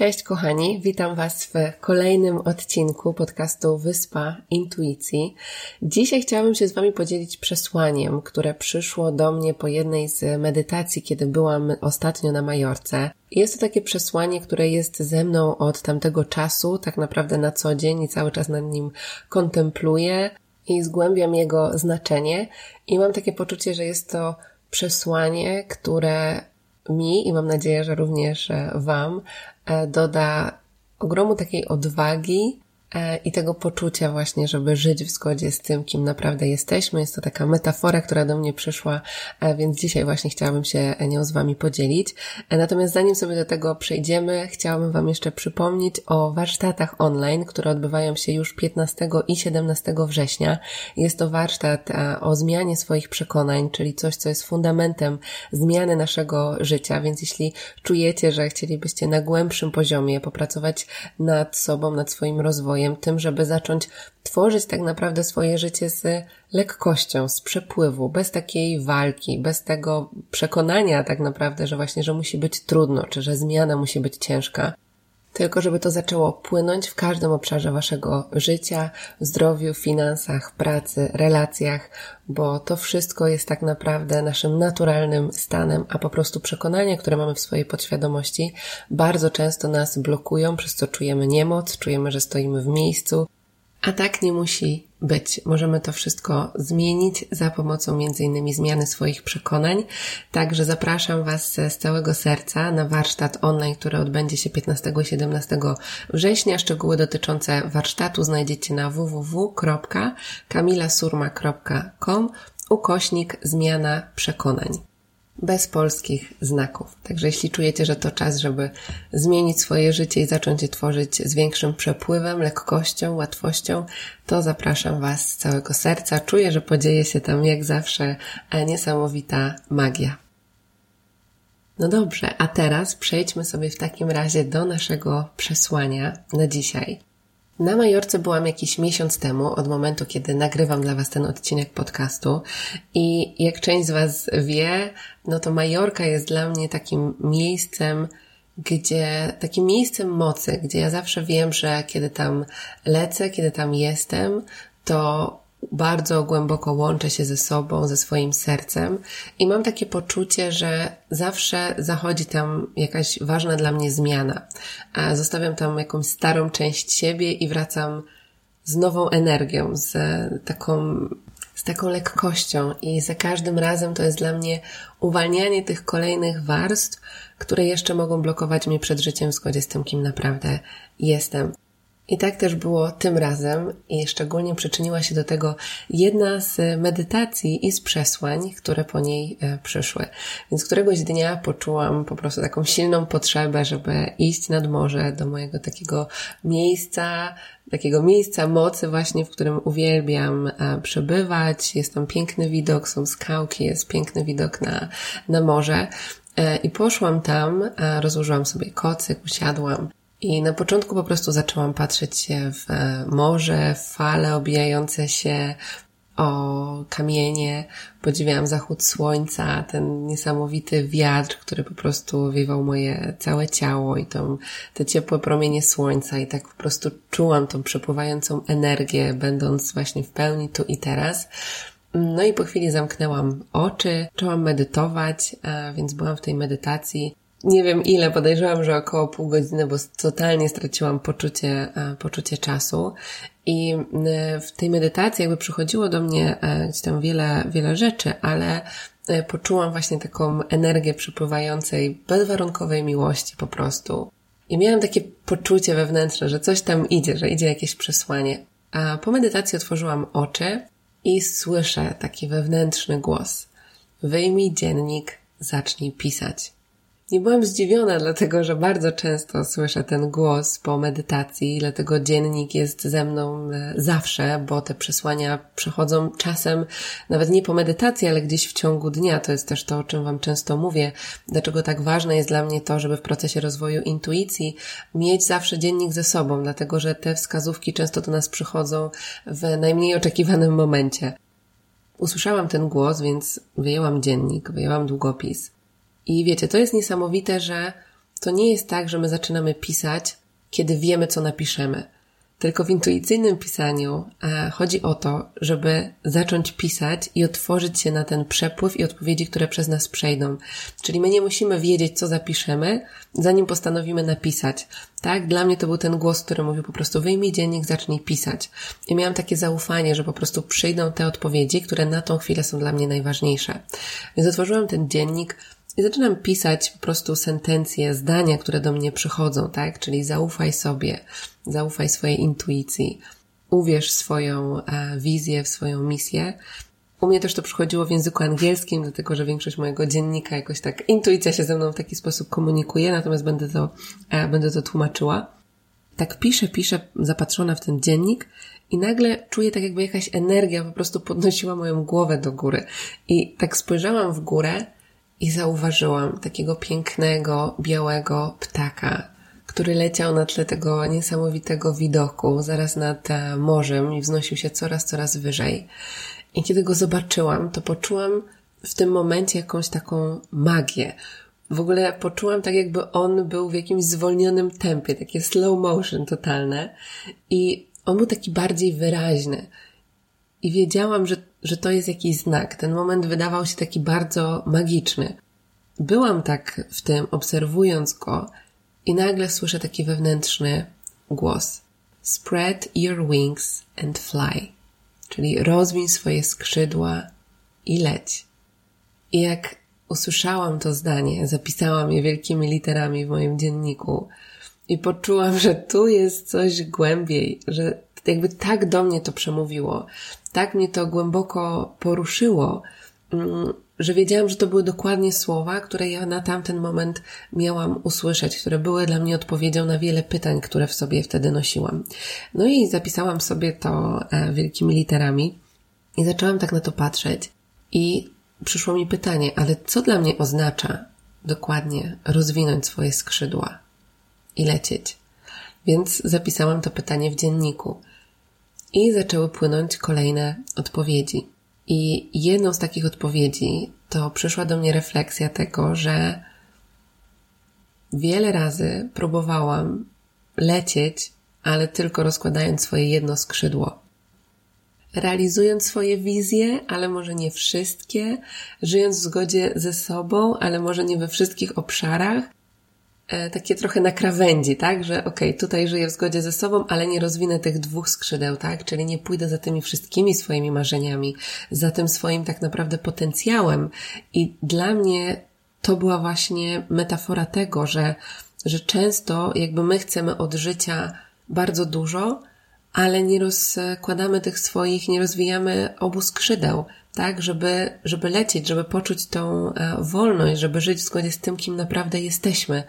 Cześć kochani, witam Was w kolejnym odcinku podcastu Wyspa Intuicji. Dzisiaj chciałabym się z Wami podzielić przesłaniem, które przyszło do mnie po jednej z medytacji, kiedy byłam ostatnio na Majorce. Jest to takie przesłanie, które jest ze mną od tamtego czasu, tak naprawdę na co dzień i cały czas nad nim kontempluję i zgłębiam jego znaczenie i mam takie poczucie, że jest to przesłanie, które mi i mam nadzieję, że również e, Wam doda ogromu takiej odwagi E, i tego poczucia właśnie, żeby żyć w zgodzie z tym, kim naprawdę jesteśmy. Jest to taka metafora, która do mnie przyszła, e, więc dzisiaj właśnie chciałabym się nią z Wami podzielić. E, natomiast zanim sobie do tego przejdziemy, chciałabym Wam jeszcze przypomnieć o warsztatach online, które odbywają się już 15 i 17 września. Jest to warsztat o zmianie swoich przekonań, czyli coś, co jest fundamentem zmiany naszego życia, więc jeśli czujecie, że chcielibyście na głębszym poziomie popracować nad sobą, nad swoim rozwojem, tym, żeby zacząć tworzyć tak naprawdę swoje życie z lekkością, z przepływu, bez takiej walki, bez tego przekonania tak naprawdę, że właśnie, że musi być trudno, czy że zmiana musi być ciężka tylko żeby to zaczęło płynąć w każdym obszarze waszego życia, zdrowiu, finansach, pracy, relacjach, bo to wszystko jest tak naprawdę naszym naturalnym stanem, a po prostu przekonania, które mamy w swojej podświadomości, bardzo często nas blokują, przez co czujemy niemoc, czujemy, że stoimy w miejscu, a tak nie musi być. Możemy to wszystko zmienić za pomocą m.in. zmiany swoich przekonań. Także zapraszam Was z całego serca na warsztat online, który odbędzie się 15 i 17 września. Szczegóły dotyczące warsztatu znajdziecie na www.kamilasurma.com ukośnik zmiana przekonań bez polskich znaków. Także jeśli czujecie, że to czas, żeby zmienić swoje życie i zacząć je tworzyć z większym przepływem, lekkością, łatwością, to zapraszam Was z całego serca. Czuję, że podzieje się tam jak zawsze niesamowita magia. No dobrze, a teraz przejdźmy sobie w takim razie do naszego przesłania na dzisiaj. Na Majorce byłam jakiś miesiąc temu, od momentu, kiedy nagrywam dla Was ten odcinek podcastu. I jak część z Was wie, no to Majorka jest dla mnie takim miejscem, gdzie, takim miejscem mocy, gdzie ja zawsze wiem, że kiedy tam lecę, kiedy tam jestem, to bardzo głęboko łączę się ze sobą, ze swoim sercem i mam takie poczucie, że zawsze zachodzi tam jakaś ważna dla mnie zmiana. Zostawiam tam jakąś starą część siebie i wracam z nową energią, z taką, z taką lekkością i za każdym razem to jest dla mnie uwalnianie tych kolejnych warstw, które jeszcze mogą blokować mnie przed życiem w zgodzie z tym, kim naprawdę jestem. I tak też było tym razem i szczególnie przyczyniła się do tego jedna z medytacji i z przesłań, które po niej e, przyszły. Więc któregoś dnia poczułam po prostu taką silną potrzebę, żeby iść nad morze do mojego takiego miejsca, takiego miejsca mocy właśnie, w którym uwielbiam e, przebywać. Jest tam piękny widok, są skałki, jest piękny widok na, na morze. E, I poszłam tam, rozłożyłam sobie kocyk, usiadłam i na początku po prostu zaczęłam patrzeć się w e, morze, w fale obijające się o kamienie, podziwiałam zachód słońca, ten niesamowity wiatr, który po prostu wiewał moje całe ciało i tą, te ciepłe promienie słońca. I tak po prostu czułam tą przepływającą energię, będąc właśnie w pełni tu i teraz. No i po chwili zamknęłam oczy, zaczęłam medytować, więc byłam w tej medytacji nie wiem ile, podejrzewam, że około pół godziny, bo totalnie straciłam poczucie, e, poczucie czasu. I e, w tej medytacji jakby przychodziło do mnie e, gdzieś tam wiele, wiele rzeczy, ale poczułam właśnie taką energię przepływającej, bezwarunkowej miłości po prostu. I miałam takie poczucie wewnętrzne, że coś tam idzie, że idzie jakieś przesłanie. A po medytacji otworzyłam oczy i słyszę taki wewnętrzny głos. Wyjmij dziennik, zacznij pisać. Nie byłam zdziwiona, dlatego że bardzo często słyszę ten głos po medytacji, dlatego dziennik jest ze mną e, zawsze, bo te przesłania przychodzą czasem nawet nie po medytacji, ale gdzieś w ciągu dnia. To jest też to, o czym Wam często mówię. Dlaczego tak ważne jest dla mnie to, żeby w procesie rozwoju intuicji mieć zawsze dziennik ze sobą, dlatego że te wskazówki często do nas przychodzą w najmniej oczekiwanym momencie. Usłyszałam ten głos, więc wyjęłam dziennik, wyjęłam długopis. I wiecie, to jest niesamowite, że to nie jest tak, że my zaczynamy pisać, kiedy wiemy, co napiszemy. Tylko w intuicyjnym pisaniu e, chodzi o to, żeby zacząć pisać i otworzyć się na ten przepływ i odpowiedzi, które przez nas przejdą. Czyli my nie musimy wiedzieć, co zapiszemy, zanim postanowimy napisać. Tak? Dla mnie to był ten głos, który mówił po prostu wyjmij dziennik, zacznij pisać. I miałam takie zaufanie, że po prostu przyjdą te odpowiedzi, które na tą chwilę są dla mnie najważniejsze. Więc otworzyłam ten dziennik, i zaczynam pisać po prostu sentencje, zdania, które do mnie przychodzą, tak? Czyli zaufaj sobie, zaufaj swojej intuicji, uwierz w swoją e, wizję, w swoją misję. U mnie też to przychodziło w języku angielskim, dlatego że większość mojego dziennika jakoś tak intuicja się ze mną w taki sposób komunikuje, natomiast będę to, e, będę to tłumaczyła. Tak piszę, piszę, zapatrzona w ten dziennik i nagle czuję tak jakby jakaś energia po prostu podnosiła moją głowę do góry. I tak spojrzałam w górę i zauważyłam takiego pięknego, białego ptaka, który leciał na tle tego niesamowitego widoku, zaraz nad e, morzem i wznosił się coraz, coraz wyżej. I kiedy go zobaczyłam, to poczułam w tym momencie jakąś taką magię. W ogóle poczułam tak, jakby on był w jakimś zwolnionym tempie, takie slow motion totalne. I on był taki bardziej wyraźny. I wiedziałam, że, że to jest jakiś znak. Ten moment wydawał się taki bardzo magiczny. Byłam tak w tym, obserwując go, i nagle słyszę taki wewnętrzny głos. Spread your wings and fly. Czyli rozwiń swoje skrzydła i leć. I jak usłyszałam to zdanie, zapisałam je wielkimi literami w moim dzienniku i poczułam, że tu jest coś głębiej, że jakby tak do mnie to przemówiło, tak mnie to głęboko poruszyło, mm, że wiedziałam, że to były dokładnie słowa, które ja na tamten moment miałam usłyszeć, które były dla mnie odpowiedzią na wiele pytań, które w sobie wtedy nosiłam. No i zapisałam sobie to e, wielkimi literami i zaczęłam tak na to patrzeć i przyszło mi pytanie, ale co dla mnie oznacza dokładnie rozwinąć swoje skrzydła i lecieć? Więc zapisałam to pytanie w dzienniku. I zaczęły płynąć kolejne odpowiedzi. I jedną z takich odpowiedzi to przyszła do mnie refleksja tego, że wiele razy próbowałam lecieć, ale tylko rozkładając swoje jedno skrzydło. Realizując swoje wizje, ale może nie wszystkie, żyjąc w zgodzie ze sobą, ale może nie we wszystkich obszarach, takie trochę na krawędzi, tak? Że okej, okay, tutaj żyję w zgodzie ze sobą, ale nie rozwinę tych dwóch skrzydeł, tak? Czyli nie pójdę za tymi wszystkimi swoimi marzeniami, za tym swoim tak naprawdę potencjałem. I dla mnie to była właśnie metafora tego, że, że często jakby my chcemy od życia bardzo dużo, ale nie rozkładamy tych swoich, nie rozwijamy obu skrzydeł, tak, żeby, żeby lecieć, żeby poczuć tą e, wolność, żeby żyć w zgodzie z tym, kim naprawdę jesteśmy.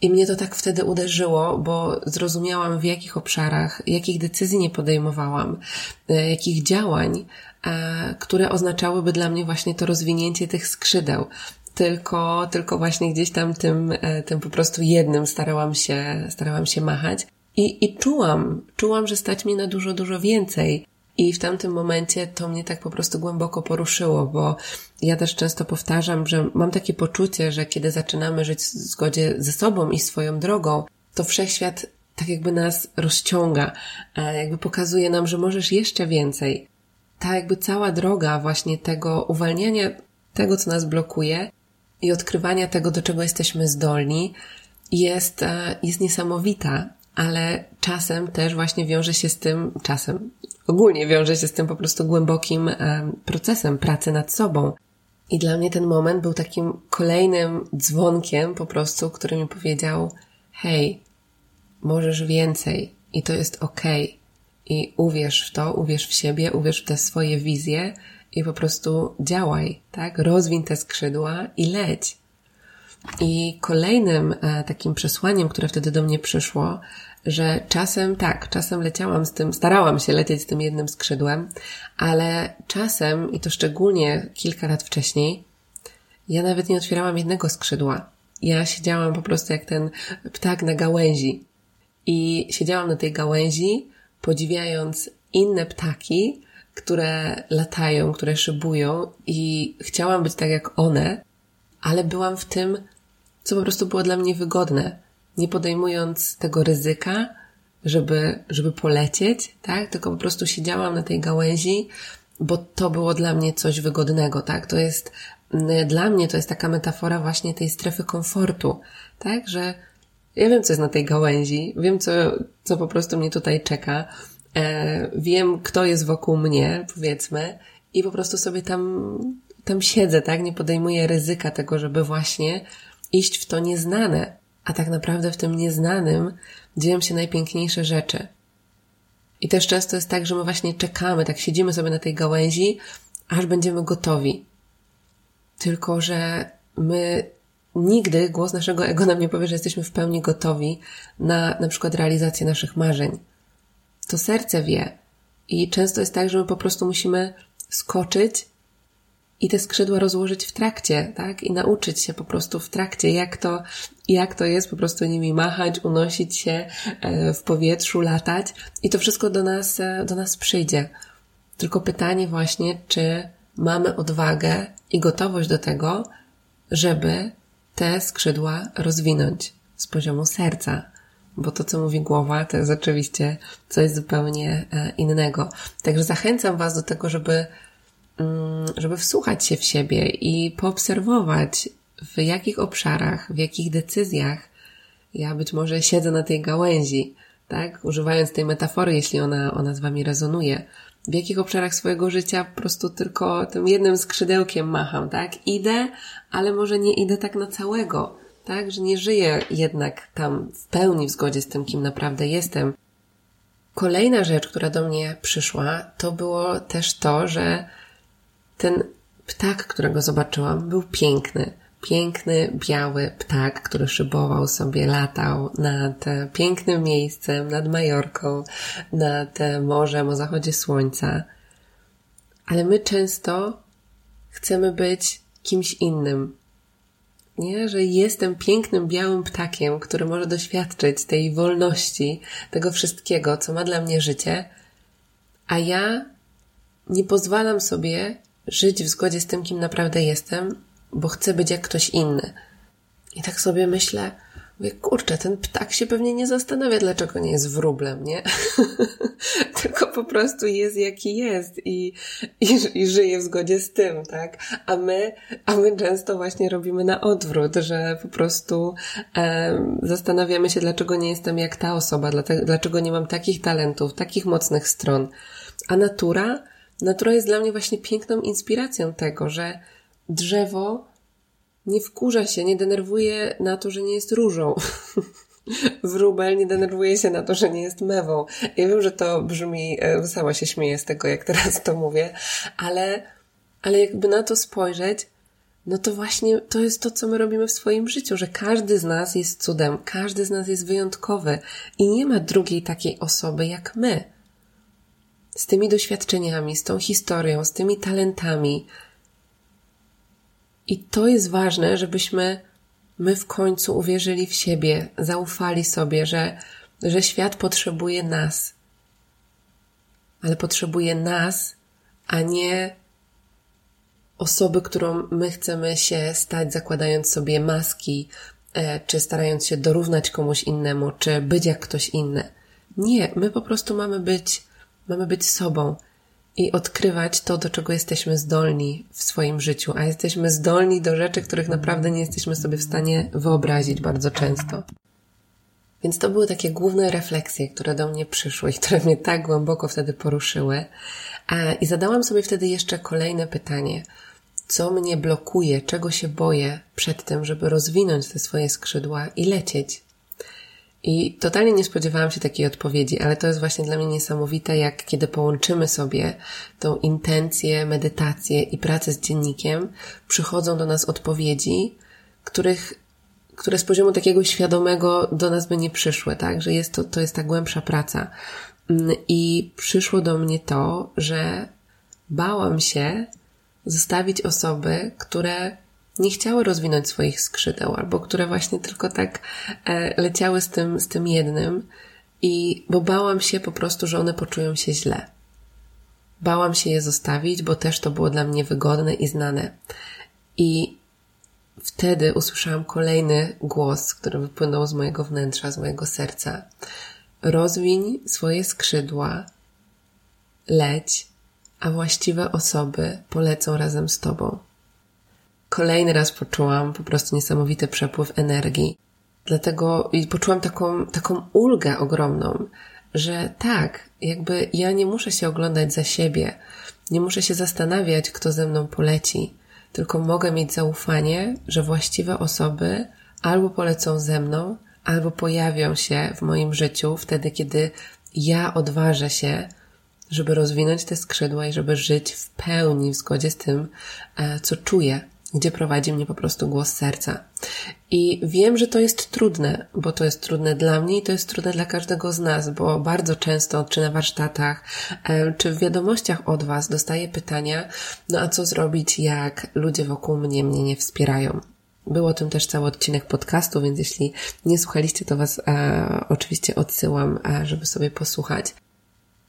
I mnie to tak wtedy uderzyło, bo zrozumiałam w jakich obszarach, jakich decyzji nie podejmowałam, e, jakich działań, e, które oznaczałyby dla mnie właśnie to rozwinięcie tych skrzydeł. Tylko, tylko właśnie gdzieś tam tym, tym po prostu jednym starałam się, starałam się machać. I, I czułam, czułam, że stać mi na dużo, dużo więcej. I w tamtym momencie to mnie tak po prostu głęboko poruszyło, bo ja też często powtarzam, że mam takie poczucie, że kiedy zaczynamy żyć w zgodzie ze sobą i swoją drogą, to wszechświat tak jakby nas rozciąga, jakby pokazuje nam, że możesz jeszcze więcej. Ta jakby cała droga właśnie tego uwalniania tego, co nas blokuje i odkrywania tego, do czego jesteśmy zdolni, jest, e, jest niesamowita ale czasem też właśnie wiąże się z tym, czasem ogólnie wiąże się z tym po prostu głębokim procesem pracy nad sobą. I dla mnie ten moment był takim kolejnym dzwonkiem po prostu, który mi powiedział, hej, możesz więcej i to jest. Okay. I uwierz w to, uwierz w siebie, uwierz w te swoje wizje i po prostu działaj, tak? Rozwiń te skrzydła i leć. I kolejnym e, takim przesłaniem, które wtedy do mnie przyszło, że czasem tak, czasem leciałam z tym, starałam się lecieć z tym jednym skrzydłem, ale czasem, i to szczególnie kilka lat wcześniej, ja nawet nie otwierałam jednego skrzydła. Ja siedziałam po prostu jak ten ptak na gałęzi. I siedziałam na tej gałęzi, podziwiając inne ptaki, które latają, które szybują i chciałam być tak jak one, ale byłam w tym, co po prostu było dla mnie wygodne, nie podejmując tego ryzyka, żeby, żeby polecieć, tak? Tylko po prostu siedziałam na tej gałęzi, bo to było dla mnie coś wygodnego, tak? To jest, dla mnie to jest taka metafora właśnie tej strefy komfortu, tak? Że ja wiem, co jest na tej gałęzi, wiem, co, co po prostu mnie tutaj czeka, e, wiem, kto jest wokół mnie, powiedzmy, i po prostu sobie tam, tam siedzę, tak? Nie podejmuję ryzyka tego, żeby właśnie iść w to nieznane. A tak naprawdę w tym nieznanym dzieją się najpiękniejsze rzeczy. I też często jest tak, że my właśnie czekamy, tak siedzimy sobie na tej gałęzi, aż będziemy gotowi. Tylko, że my nigdy głos naszego ego nam nie powie, że jesteśmy w pełni gotowi na na przykład realizację naszych marzeń. To serce wie. I często jest tak, że my po prostu musimy skoczyć i te skrzydła rozłożyć w trakcie, tak? I nauczyć się po prostu w trakcie, jak to, jak to jest po prostu nimi machać, unosić się e, w powietrzu, latać i to wszystko do nas, e, do nas przyjdzie. Tylko pytanie właśnie, czy mamy odwagę i gotowość do tego, żeby te skrzydła rozwinąć z poziomu serca. Bo to, co mówi głowa, to jest oczywiście coś zupełnie e, innego. Także zachęcam Was do tego, żeby żeby wsłuchać się w siebie i poobserwować, w jakich obszarach, w jakich decyzjach ja być może siedzę na tej gałęzi, tak? Używając tej metafory, jeśli ona, ona z Wami rezonuje. W jakich obszarach swojego życia po prostu tylko tym jednym skrzydełkiem macham, tak? Idę, ale może nie idę tak na całego, tak? Że nie żyję jednak tam w pełni w zgodzie z tym, kim naprawdę jestem. Kolejna rzecz, która do mnie przyszła, to było też to, że ten ptak, którego zobaczyłam, był piękny. Piękny, biały ptak, który szybował sobie, latał nad pięknym miejscem, nad Majorką, nad morzem o zachodzie słońca. Ale my często chcemy być kimś innym. Nie, że jestem pięknym białym ptakiem, który może doświadczyć tej wolności, tego wszystkiego, co ma dla mnie życie, a ja nie pozwalam sobie żyć w zgodzie z tym, kim naprawdę jestem, bo chcę być jak ktoś inny. I tak sobie myślę, mówię, kurczę, ten ptak się pewnie nie zastanawia, dlaczego nie jest wróblem, nie? Tylko po prostu jest jaki jest i, i, i żyje w zgodzie z tym, tak? A my, a my często właśnie robimy na odwrót, że po prostu e, zastanawiamy się, dlaczego nie jestem jak ta osoba, dlaczego nie mam takich talentów, takich mocnych stron. A natura Natura jest dla mnie właśnie piękną inspiracją tego, że drzewo nie wkurza się, nie denerwuje na to, że nie jest różą. Wróbel nie denerwuje się na to, że nie jest mewą. Ja wiem, że to brzmi, e, sama się śmieję z tego, jak teraz to mówię, ale, ale jakby na to spojrzeć, no to właśnie to jest to, co my robimy w swoim życiu, że każdy z nas jest cudem, każdy z nas jest wyjątkowy i nie ma drugiej takiej osoby jak my z tymi doświadczeniami, z tą historią, z tymi talentami. I to jest ważne, żebyśmy my w końcu uwierzyli w siebie, zaufali sobie, że, że świat potrzebuje nas. Ale potrzebuje nas, a nie osoby, którą my chcemy się stać, zakładając sobie maski, e, czy starając się dorównać komuś innemu, czy być jak ktoś inny. Nie, my po prostu mamy być Mamy być sobą i odkrywać to, do czego jesteśmy zdolni w swoim życiu, a jesteśmy zdolni do rzeczy, których naprawdę nie jesteśmy sobie w stanie wyobrazić bardzo często. Więc to były takie główne refleksje, które do mnie przyszły i które mnie tak głęboko wtedy poruszyły. I zadałam sobie wtedy jeszcze kolejne pytanie. Co mnie blokuje, czego się boję przed tym, żeby rozwinąć te swoje skrzydła i lecieć? I totalnie nie spodziewałam się takiej odpowiedzi, ale to jest właśnie dla mnie niesamowite, jak kiedy połączymy sobie tą intencję, medytację i pracę z dziennikiem, przychodzą do nas odpowiedzi, których które z poziomu takiego świadomego do nas by nie przyszły, tak? Że jest to, to jest ta głębsza praca. Mm, I przyszło do mnie to, że bałam się zostawić osoby, które nie chciały rozwinąć swoich skrzydeł, albo które właśnie tylko tak e, leciały z tym, z tym jednym, i bo bałam się po prostu, że one poczują się źle. Bałam się je zostawić, bo też to było dla mnie wygodne i znane. I wtedy usłyszałam kolejny głos, który wypłynął z mojego wnętrza, z mojego serca. Rozwiń swoje skrzydła, leć, a właściwe osoby polecą razem z tobą. Kolejny raz poczułam po prostu niesamowity przepływ energii. Dlatego poczułam taką, taką ulgę ogromną, że tak, jakby ja nie muszę się oglądać za siebie, nie muszę się zastanawiać, kto ze mną poleci, tylko mogę mieć zaufanie, że właściwe osoby albo polecą ze mną, albo pojawią się w moim życiu wtedy, kiedy ja odważę się, żeby rozwinąć te skrzydła i żeby żyć w pełni w zgodzie z tym, e, co czuję, gdzie prowadzi mnie po prostu głos serca. I wiem, że to jest trudne, bo to jest trudne dla mnie i to jest trudne dla każdego z nas, bo bardzo często, czy na warsztatach, czy w wiadomościach od Was dostaję pytania, no a co zrobić, jak ludzie wokół mnie mnie nie wspierają? Był o tym też cały odcinek podcastu, więc jeśli nie słuchaliście, to Was e, oczywiście odsyłam, e, żeby sobie posłuchać.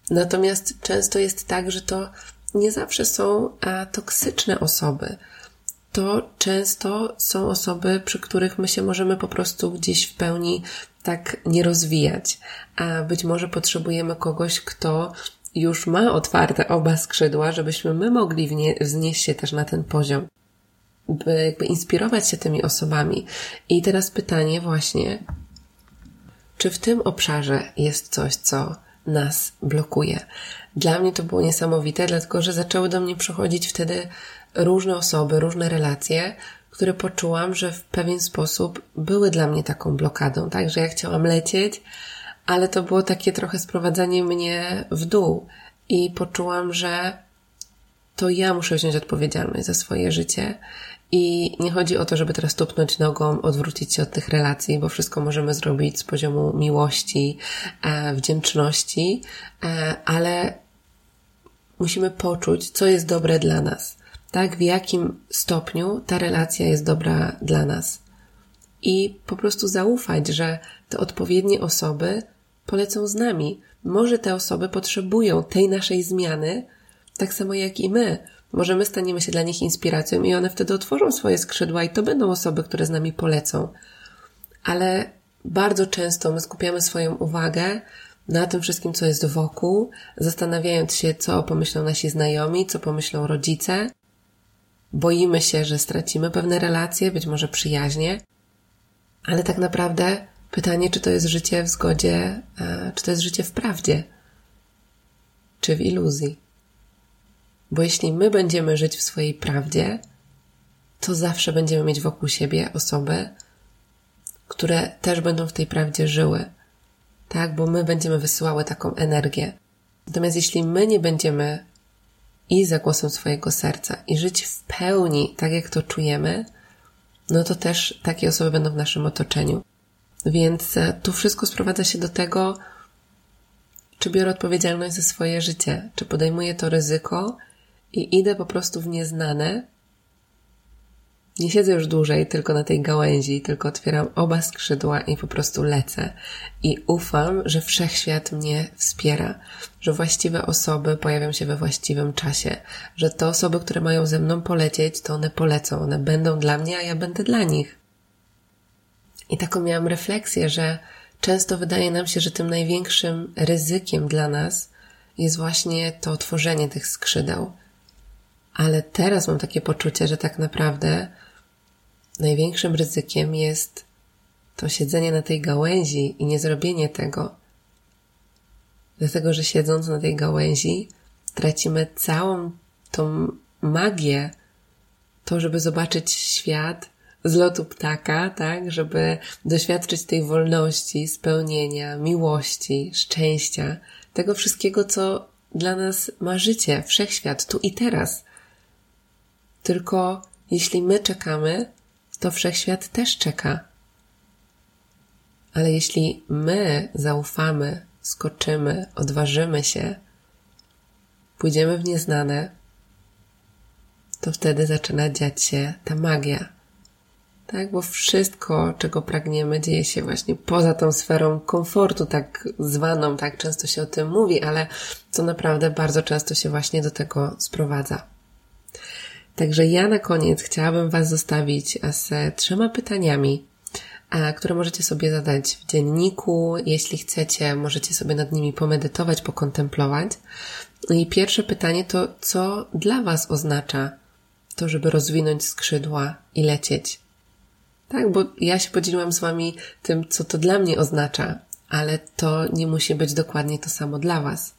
Natomiast często jest tak, że to nie zawsze są e, toksyczne osoby to często są osoby, przy których my się możemy po prostu gdzieś w pełni tak nie rozwijać. A być może potrzebujemy kogoś, kto już ma otwarte oba skrzydła, żebyśmy my mogli wznieść się też na ten poziom. By jakby inspirować się tymi osobami. I teraz pytanie właśnie, czy w tym obszarze jest coś, co nas blokuje? Dla mnie to było niesamowite, dlatego że zaczęły do mnie przychodzić wtedy różne osoby, różne relacje, które poczułam, że w pewien sposób były dla mnie taką blokadą, tak? Że ja chciałam lecieć, ale to było takie trochę sprowadzanie mnie w dół i poczułam, że to ja muszę wziąć odpowiedzialność za swoje życie i nie chodzi o to, żeby teraz tupnąć nogą, odwrócić się od tych relacji, bo wszystko możemy zrobić z poziomu miłości, e, wdzięczności, e, ale musimy poczuć, co jest dobre dla nas tak, w jakim stopniu ta relacja jest dobra dla nas. I po prostu zaufać, że te odpowiednie osoby polecą z nami. Może te osoby potrzebują tej naszej zmiany, tak samo jak i my. Może my staniemy się dla nich inspiracją i one wtedy otworzą swoje skrzydła i to będą osoby, które z nami polecą. Ale bardzo często my skupiamy swoją uwagę na tym wszystkim, co jest wokół, zastanawiając się, co pomyślą nasi znajomi, co pomyślą rodzice, boimy się, że stracimy pewne relacje, być może przyjaźnie, ale tak naprawdę pytanie, czy to jest życie w zgodzie, e, czy to jest życie w prawdzie, czy w iluzji. Bo jeśli my będziemy żyć w swojej prawdzie, to zawsze będziemy mieć wokół siebie osoby, które też będą w tej prawdzie żyły. Tak, bo my będziemy wysyłały taką energię. Natomiast jeśli my nie będziemy i za głosem swojego serca i żyć w pełni tak, jak to czujemy, no to też takie osoby będą w naszym otoczeniu. Więc e, tu wszystko sprowadza się do tego, czy biorę odpowiedzialność za swoje życie, czy podejmuję to ryzyko i idę po prostu w nieznane, nie siedzę już dłużej tylko na tej gałęzi, tylko otwieram oba skrzydła i po prostu lecę. I ufam, że wszechświat mnie wspiera, że właściwe osoby pojawią się we właściwym czasie, że te osoby, które mają ze mną polecieć, to one polecą, one będą dla mnie, a ja będę dla nich. I taką miałam refleksję, że często wydaje nam się, że tym największym ryzykiem dla nas jest właśnie to tworzenie tych skrzydeł. Ale teraz mam takie poczucie, że tak naprawdę największym ryzykiem jest to siedzenie na tej gałęzi i nie zrobienie tego. Dlatego, że siedząc na tej gałęzi, tracimy całą tą magię, to, żeby zobaczyć świat z lotu ptaka, tak, żeby doświadczyć tej wolności, spełnienia, miłości, szczęścia, tego wszystkiego, co dla nas ma życie, wszechświat, tu i teraz. Tylko jeśli my czekamy, to wszechświat też czeka. Ale jeśli my zaufamy, skoczymy, odważymy się, pójdziemy w nieznane, to wtedy zaczyna dziać się ta magia. Tak, bo wszystko, czego pragniemy, dzieje się właśnie poza tą sferą komfortu, tak zwaną, tak często się o tym mówi, ale co naprawdę bardzo często się właśnie do tego sprowadza. Także ja na koniec chciałabym Was zostawić z trzema pytaniami, które możecie sobie zadać w dzienniku. Jeśli chcecie, możecie sobie nad nimi pomedytować, pokontemplować. I pierwsze pytanie to, co dla Was oznacza to, żeby rozwinąć skrzydła i lecieć? Tak, bo ja się podzieliłam z Wami tym, co to dla mnie oznacza, ale to nie musi być dokładnie to samo dla Was.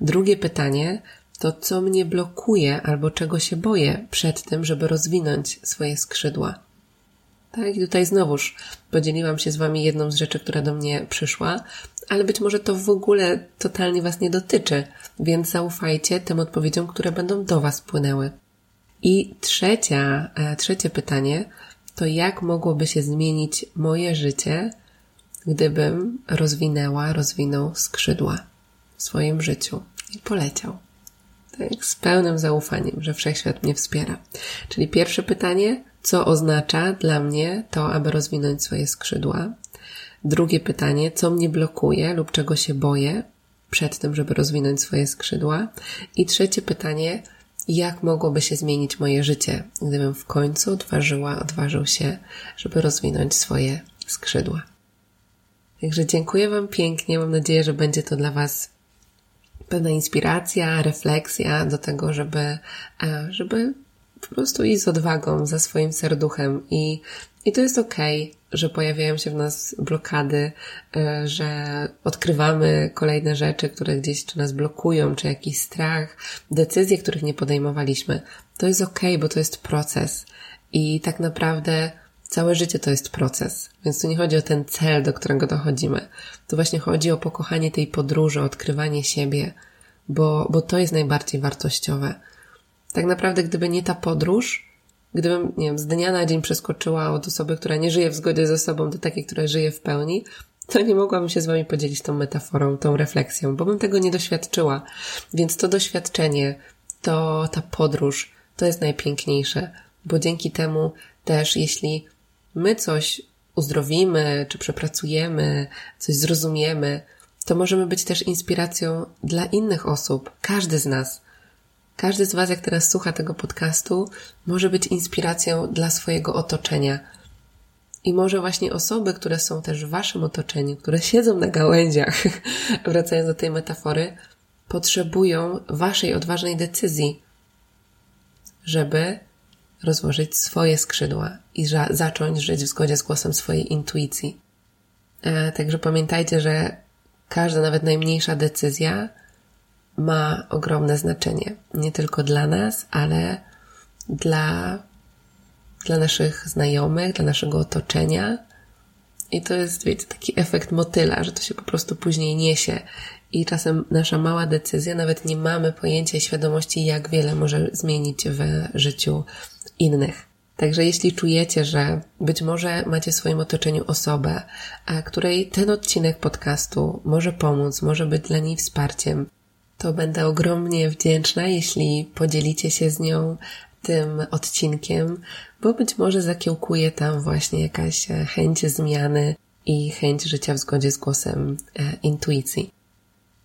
Drugie pytanie to, co mnie blokuje albo czego się boję przed tym, żeby rozwinąć swoje skrzydła. Tak, i tutaj znowuż podzieliłam się z Wami jedną z rzeczy, która do mnie przyszła, ale być może to w ogóle totalnie Was nie dotyczy, więc zaufajcie tym odpowiedziom, które będą do Was płynęły. I trzecia, e, trzecie pytanie to jak mogłoby się zmienić moje życie, gdybym rozwinęła, rozwinął skrzydła w swoim życiu i poleciał. Tak, z pełnym zaufaniem, że wszechświat mnie wspiera. Czyli pierwsze pytanie, co oznacza dla mnie to, aby rozwinąć swoje skrzydła? Drugie pytanie, co mnie blokuje lub czego się boję przed tym, żeby rozwinąć swoje skrzydła? I trzecie pytanie, jak mogłoby się zmienić moje życie, gdybym w końcu odważyła, odważył się, żeby rozwinąć swoje skrzydła. Także dziękuję Wam pięknie. Mam nadzieję, że będzie to dla Was pewna inspiracja, refleksja do tego, żeby, e, żeby po prostu iść z odwagą za swoim serduchem i, i to jest okej, okay, że pojawiają się w nas blokady, e, że odkrywamy kolejne rzeczy, które gdzieś czy nas blokują, czy jakiś strach, decyzje, których nie podejmowaliśmy. To jest okej, okay, bo to jest proces i tak naprawdę całe życie to jest proces, więc tu nie chodzi o ten cel, do którego dochodzimy. Tu właśnie chodzi o pokochanie tej podróży, odkrywanie siebie, bo, bo to jest najbardziej wartościowe. Tak naprawdę, gdyby nie ta podróż, gdybym, nie wiem, z dnia na dzień przeskoczyła od osoby, która nie żyje w zgodzie ze sobą do takiej, która żyje w pełni, to nie mogłabym się z Wami podzielić tą metaforą, tą refleksją, bo bym tego nie doświadczyła. Więc to doświadczenie, to ta podróż, to jest najpiękniejsze, bo dzięki temu też, jeśli my coś uzdrowimy, czy przepracujemy, coś zrozumiemy, to możemy być też inspiracją dla innych osób, każdy z nas. Każdy z Was, jak teraz słucha tego podcastu, może być inspiracją dla swojego otoczenia. I może właśnie osoby, które są też w Waszym otoczeniu, które siedzą na gałęziach, wracając do tej metafory, potrzebują Waszej odważnej decyzji, żeby rozłożyć swoje skrzydła i zacząć żyć w zgodzie z głosem swojej intuicji. E, także pamiętajcie, że każda, nawet najmniejsza decyzja ma ogromne znaczenie. Nie tylko dla nas, ale dla, dla naszych znajomych, dla naszego otoczenia. I to jest, wiecie, taki efekt motyla, że to się po prostu później niesie. I czasem nasza mała decyzja, nawet nie mamy pojęcia i świadomości, jak wiele może zmienić w życiu innych. Także jeśli czujecie, że być może macie w swoim otoczeniu osobę, a której ten odcinek podcastu może pomóc, może być dla niej wsparciem, to będę ogromnie wdzięczna, jeśli podzielicie się z nią tym odcinkiem, bo być może zakiełkuje tam właśnie jakaś chęć zmiany i chęć życia w zgodzie z głosem e, intuicji.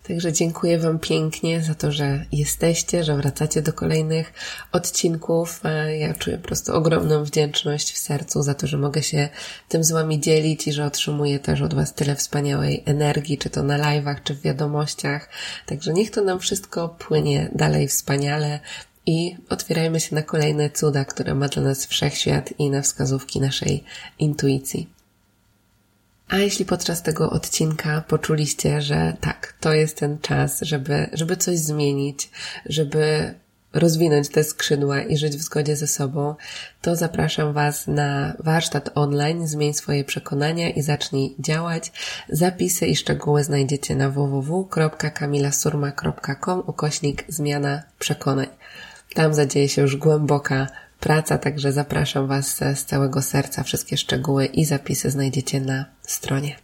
Także dziękuję Wam pięknie za to, że jesteście, że wracacie do kolejnych odcinków. E, ja czuję po prostu ogromną wdzięczność w sercu za to, że mogę się tym z Wami dzielić i że otrzymuję też od Was tyle wspaniałej energii, czy to na live'ach, czy w wiadomościach. Także niech to nam wszystko płynie dalej wspaniale i otwierajmy się na kolejne cuda, które ma dla nas wszechświat i na wskazówki naszej intuicji. A jeśli podczas tego odcinka poczuliście, że tak, to jest ten czas, żeby, żeby coś zmienić, żeby rozwinąć te skrzydła i żyć w zgodzie ze sobą, to zapraszam Was na warsztat online Zmień swoje przekonania i zacznij działać. Zapisy i szczegóły znajdziecie na www.kamilasurma.com ukośnik zmiana przekonań. Tam zadzieje się już głęboka praca, także zapraszam Was z całego serca. Wszystkie szczegóły i zapisy znajdziecie na stronie.